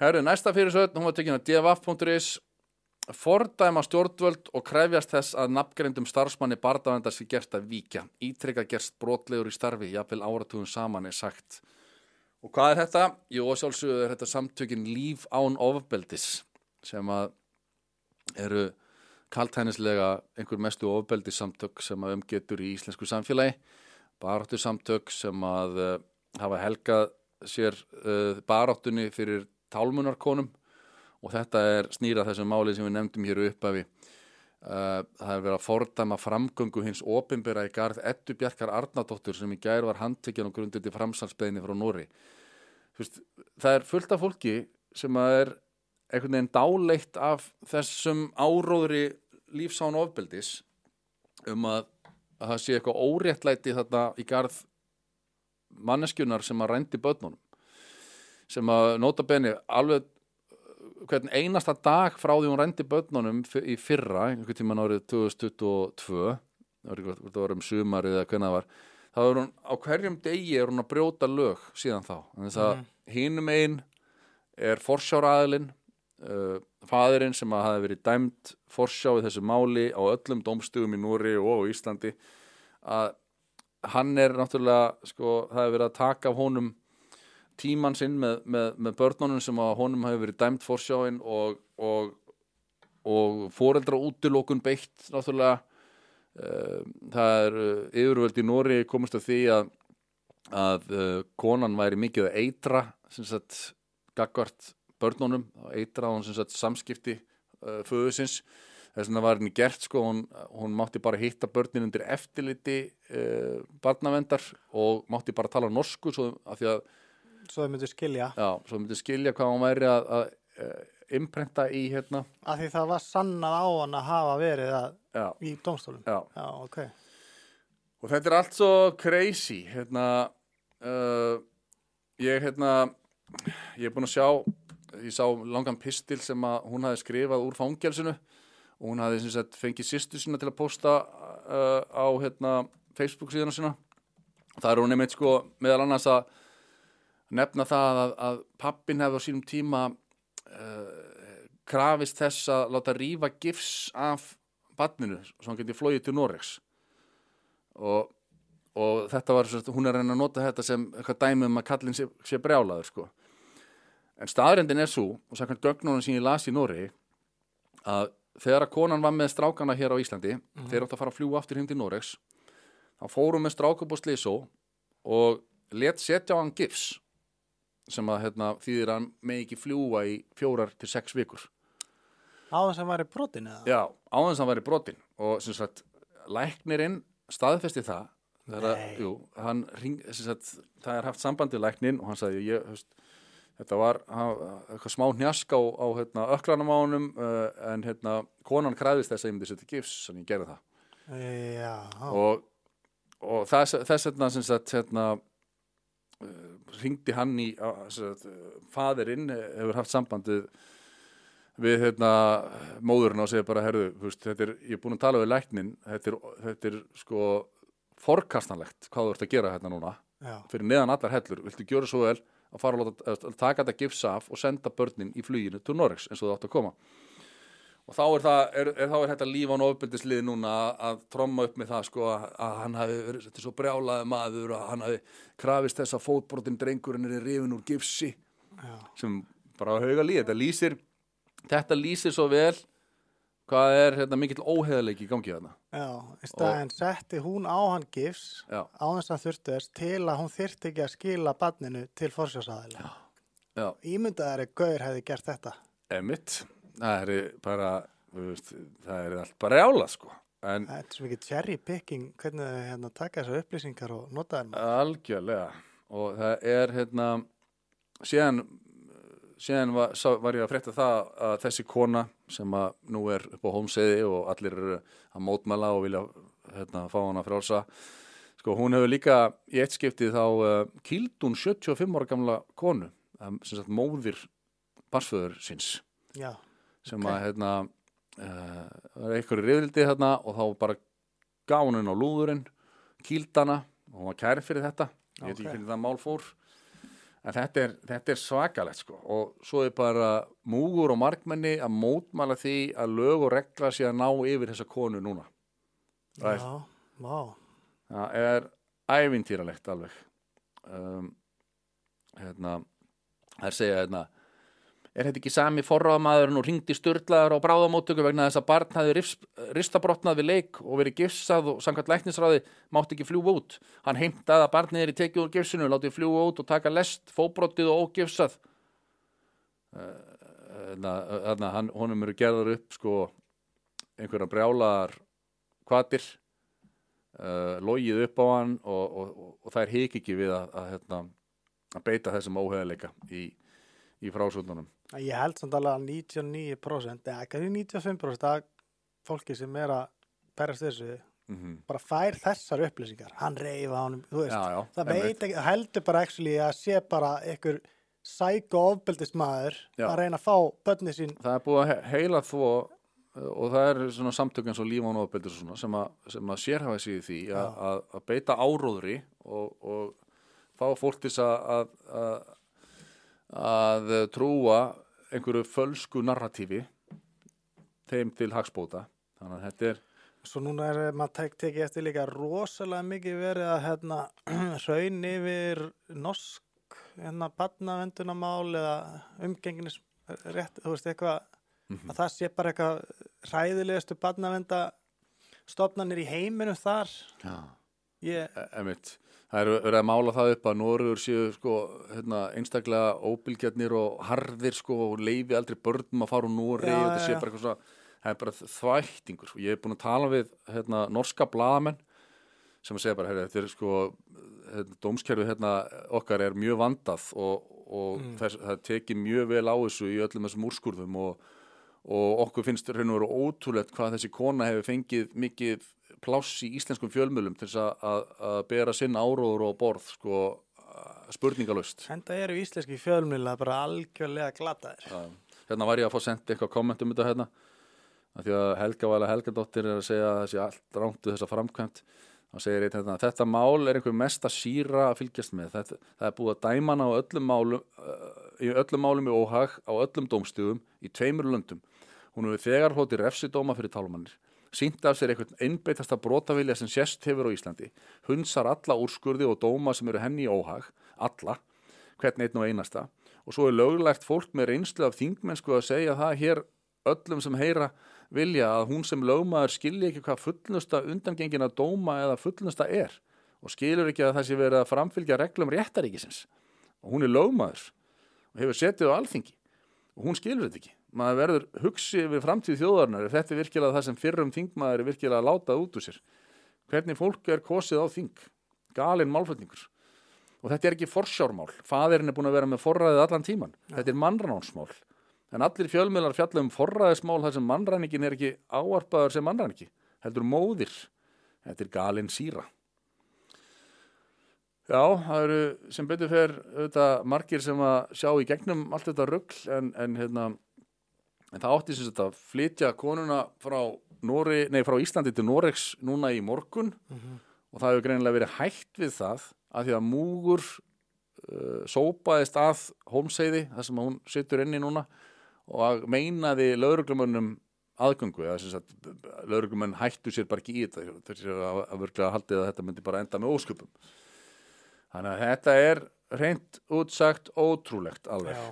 Herru, næsta fyrirsögn, hún var tekin að df.is fordæma stjórnvöld og krefjast þess að nafngreindum starfsmanni barndavendar sé gert að víkja. Ítrekka gerst brotlegur í starfi, jafnvel áratugum saman er sagt. Og hvað er þetta? Jú, og sjálfsögðu er þetta samtökin Líf án ofbeldis sem að eru kaltænislega einhver mestu ofbeldissamtök sem að umgetur í íslensku samfélagi baráttu samtök sem að uh, hafa helgað sér uh, baráttunni fyrir tálmunarkonum og þetta er snýra þessum máli sem við nefndum hér uppafi uh, það er verið að fordæma framgöngu hins opimbera í garð Ettu Bjarkar Arnardóttur sem í gær var handtekjan og grundið til framsalsbeðinni frá Nóri það er fullt af fólki sem að er einhvern veginn dáleitt af þessum áróðri lífsán ofbeldis um að, að það sé eitthvað óréttlæti þarna í garð manneskjunar sem að rændi börnunum sem að nota beni alveg hvern einasta dag frá því hún rændi börnunum í fyrra, einhvern tíman árið 2022 það var um sumarið eða hvernig það var þá er hún á hverjum degi er hún að brjóta lög síðan þá þannig að mm. hínum einn er forsjáraðilinn uh, fadurinn sem að hafi verið dæmt forsjá við þessu máli á öllum domstugum í Núri og í Íslandi að hann er náttúrulega sko, það hefur verið að taka af honum tíman sinn með, með, með börnunum sem að honum hefur verið dæmt forsjáin og, og, og foreldra útilokun beitt náttúrulega. Uh, það er uh, yfirvöld í Nóri komist að því að, að uh, konan væri mikið að eitra sagt gagvart börnunum eitra á hann sem sagt samskipti uh, föðusins þess vegna var henni gert sko hún, hún mátti bara hitta börnin undir eftirliti uh, barnavendar og mátti bara tala norsku svo að því að Svo þau myndu skilja. Já, svo þau myndu skilja hvað hún væri að, að, að imprenta í hérna. Af því það var sannað á hann að hafa verið að, í dómstólum. Já. Já, ok. Og þetta er allt svo crazy hérna uh, ég hérna ég er búin að sjá ég sá langan pistil sem að hún hafi skrifað úr fangelsinu. Og hún hafi sem sagt fengið sýstu sína til að posta uh, á hérna Facebook síðan sína. Það er hún einmitt sko meðal annars að nefna það að, að pappin hefði á sínum tíma uh, krafist þess að láta rífa gifs af badninu svo hann geti flóið til Noregs. Og, og þetta var svo, hún er að reyna að nota þetta sem eitthvað dæmi um að kallin sé, sé brjálaður sko. En staðrendin er svo og sækvæmt gögnunum sem ég las í Nóri að þegar að konan var með strákana hér á Íslandi þeir átt að fara að fljúa aftur heim til Noregs þá fórum með strákup og slísó og let setja á hann gifs sem að hérna, þýðir að hann með ekki fljúa í fjórar til sex vikur Á þess að væri brotin eða? Já, áðans að hann væri brotin og sem sagt, læknirinn staðfesti það að, Nei. jú, hann ring, sem sagt, það er haft samband við læknin og hann sagði, ég, hefst, þetta var hann, eitthvað smá hnjask á, á hérna, öklanum á honum uh, en hérna, konan kræðist þess að ég myndi setja gifs, þannig ég gerði það Já, og, og þess, þess sem sagt hérna ringdi hann í faðirinn hefur haft sambandið við hérna móðurinn og segja bara herðu, þú veist, þetta er, ég er búin að tala við læknin, þetta er, þetta er sko forkastanlegt hvað þú ert að gera hérna núna, já, fyrir neðan allar hellur, viltu gjöra svo vel að fara að, láta, að taka þetta gifs af og senda börnin í fluginu til Noregs eins og það átt að koma og þá er, það, er, er, þá er þetta líf án ofbeldislið núna að, tromma upp með það sko að, að hann hafi verið þetta svo brjálaði maður að hann hafi krafist þess að fótbrotin drengurinn er rifin úr gifsi já, sem bara hauga líð þetta lýsir, þetta lýsir svo vel hvað er hérna, mikill óheðaleiki í gangi þarna. Já Í staðin setti hún á hann gifs já, á þess að þurftu þess til að hún þyrfti ekki að skila badninu til forsjósaðilega já, Ímyndaðari Gaur hefði gert þetta. Emitt það er bara veist, það er allt bara jála sko. En Það er svo mikið cherry picking hvernig þau hérna, taka þessar upplýsingar og nota þær Algjörlega. Og það er hérna síðan, síðan var, sá, var ég að frétta það að þessi kona sem að nú er upp á hómseiði og allir eru að mótmæla og vilja hérna, fá hana frálsa sko hún hefur líka í eitt skiptið þá uh, kýldun 75 ára gamla konu um, sem sagt móðir barsföður síns. Já, sem Ok. að hérna uh, einhverju riðildi hérna og þá bara inn á lúðurinn kýldana og hún var kæri fyrir þetta. Ég veit ekki Ok. hvernig það mál fór. En þetta er, þetta er svakalegt sko. Og svo er bara múgur og markmenni að mótmæla því að lög og regla sé að ná yfir þessa konu núna. Það er- Já, það er ævintýralegt alveg. Um, hérna það er segja hérna er þetta ekki sami forráðamaðurinn og ringdi styrlaður á bráðamóttöku vegna þess að barn hafði ristabrotnað við leik og verið gifsað og samkvæmt læknisráði mátti ekki fljúa út. Hann heimtaði að barnið er í tekið úr gifsinu látið fljúa út og taka lest, fóbrotið og ógifsað. Þannig að honum eru gerður upp sko einhverja brjálaðar kvatir uh, logið upp á hann og, og, og, og það er hik ekki við að, að, hérna, að beita þessum óheðleika í, í frásöndunum Ég held samt alveg að 99%, eða ekki 95% af fólki sem er að berast þessu mm -hmm. bara fær þessar upplýsingar. Hann reyfa honum, þú veist. Já, já, það veit ekki, heldur bara actually að sé bara einhver sæk og ofbeldismæður Já. að reyna að fá börni sín. það er búið að he- heila uh, og það er svona samtök eins og lífán og ofbeldur svona sem að, sem að sérhafa sig í því að, að, að beita áróðri og, og fá fólk til að, að, að trúa einhverju fölsku narratífi þeim til hagspóta þannig að þetta er Svo núna er maður tek, tekið eftir líka rosalega mikið verið að hérna raun yfir norsk hérna badnavendunamál eða umgenginis rétt, þú veist eitthvað Mhm. að það sé bara eitthvað hræðilegustu badnavenda stofnanir í heiminum þar já. Ég, Emitt, það er verið að mála það upp að Noregur séu sko, hérna, einstaklega óbylgjarnir og harðir sko, og leifi aldrei börnum að fara úr Já, og þetta já, sé já. bara eitthvað svona það er bara þvættingur og ég hef búin að tala við hérna, norska blaðamenn sem að segja bara, herri, þetta er sko hérna, dómskerfið hérna okkar er mjög vandað og, og Mm. þess, það tekið mjög vel á þessu í öllum þessum úrskurðum og, og okkur finnst raun og veru ótrúlegt hvað þessi kona hefur fengið mikið pláss í íslenskum fjölmjölum til þess að, að, að bera sinn áróður og borð sko spurningalust enda eru íslenski fjölmjöla bara algjörlega glataðir. Hérna var ég að fá sendt eitthvað komment um þetta hérna af því að Helga Vala Helgadóttir er að segja að sé allt rántu þessa framkvæmt þá segir einn hérna þetta mál er einhver mesta síra að fylgjast með. Þetta, það er búið að dæma hana á öllum málum í öllum málum í óhag á öllum dómstugum í tveimur löndum. Hún hefur þegar hlóti refsidóma fyrir tálmannir sínt af sér einhvern einbeitasta brotavilja sem sérst hefur á Íslandi. Hunsar alla úrskurði og dóma sem eru henni í óhag alla, hvern einn og einasta. Og svo er löglært fólk með reynslu af þingmennsku að segja það hér öllum sem heyra vilja að hún sem lögmaður skilji ekki hvað fullnusta undangengina dóma eða fullnusta er og skilur ekki að það sé verið að framfylgja reglum réttaríkisins og hún er lögmaður og hefur setið á alþingi. Og hún skilur þetta ekki. Maður verður hugsi við framtíð þjóðarinnar. Ef þetta er virkilega það sem fyrrum þingmaður er virkilega látað út úr sér. Hvernig fólk er kosið á þing. Galinn málflutningur. Og þetta er ekki forsjármál. Fadirinn er búin að vera með forræðið allan tíman þetta er mannránsmál en allir fjölmiðlar fjalla um forræðismál þar sem mannræningin er ekki áarpaður sem mannræningi heldur móðir. Þetta er galinn síra Já, það eru sem betur fer auðvitað margir sem að sjá í gegnum allt þetta rugl en, en, hérna, en það átti sem sagt að flytja konuna frá, Nóri, nei, frá Íslandi til Noregs núna í morgun og það hefur greinilega verið hægt við það að því að múgur uh, sópaðist að Holmseiði þar sem hún situr inni núna og að meinaði lauruglumönnum aðgöngu eða sem sagt lauruglumenn hættu sér bara ekki í þetta þessi að, að haldið að þetta myndi bara enda með ósköpum þannig að þetta er reynd útsagt ótrúlegt alveg Já.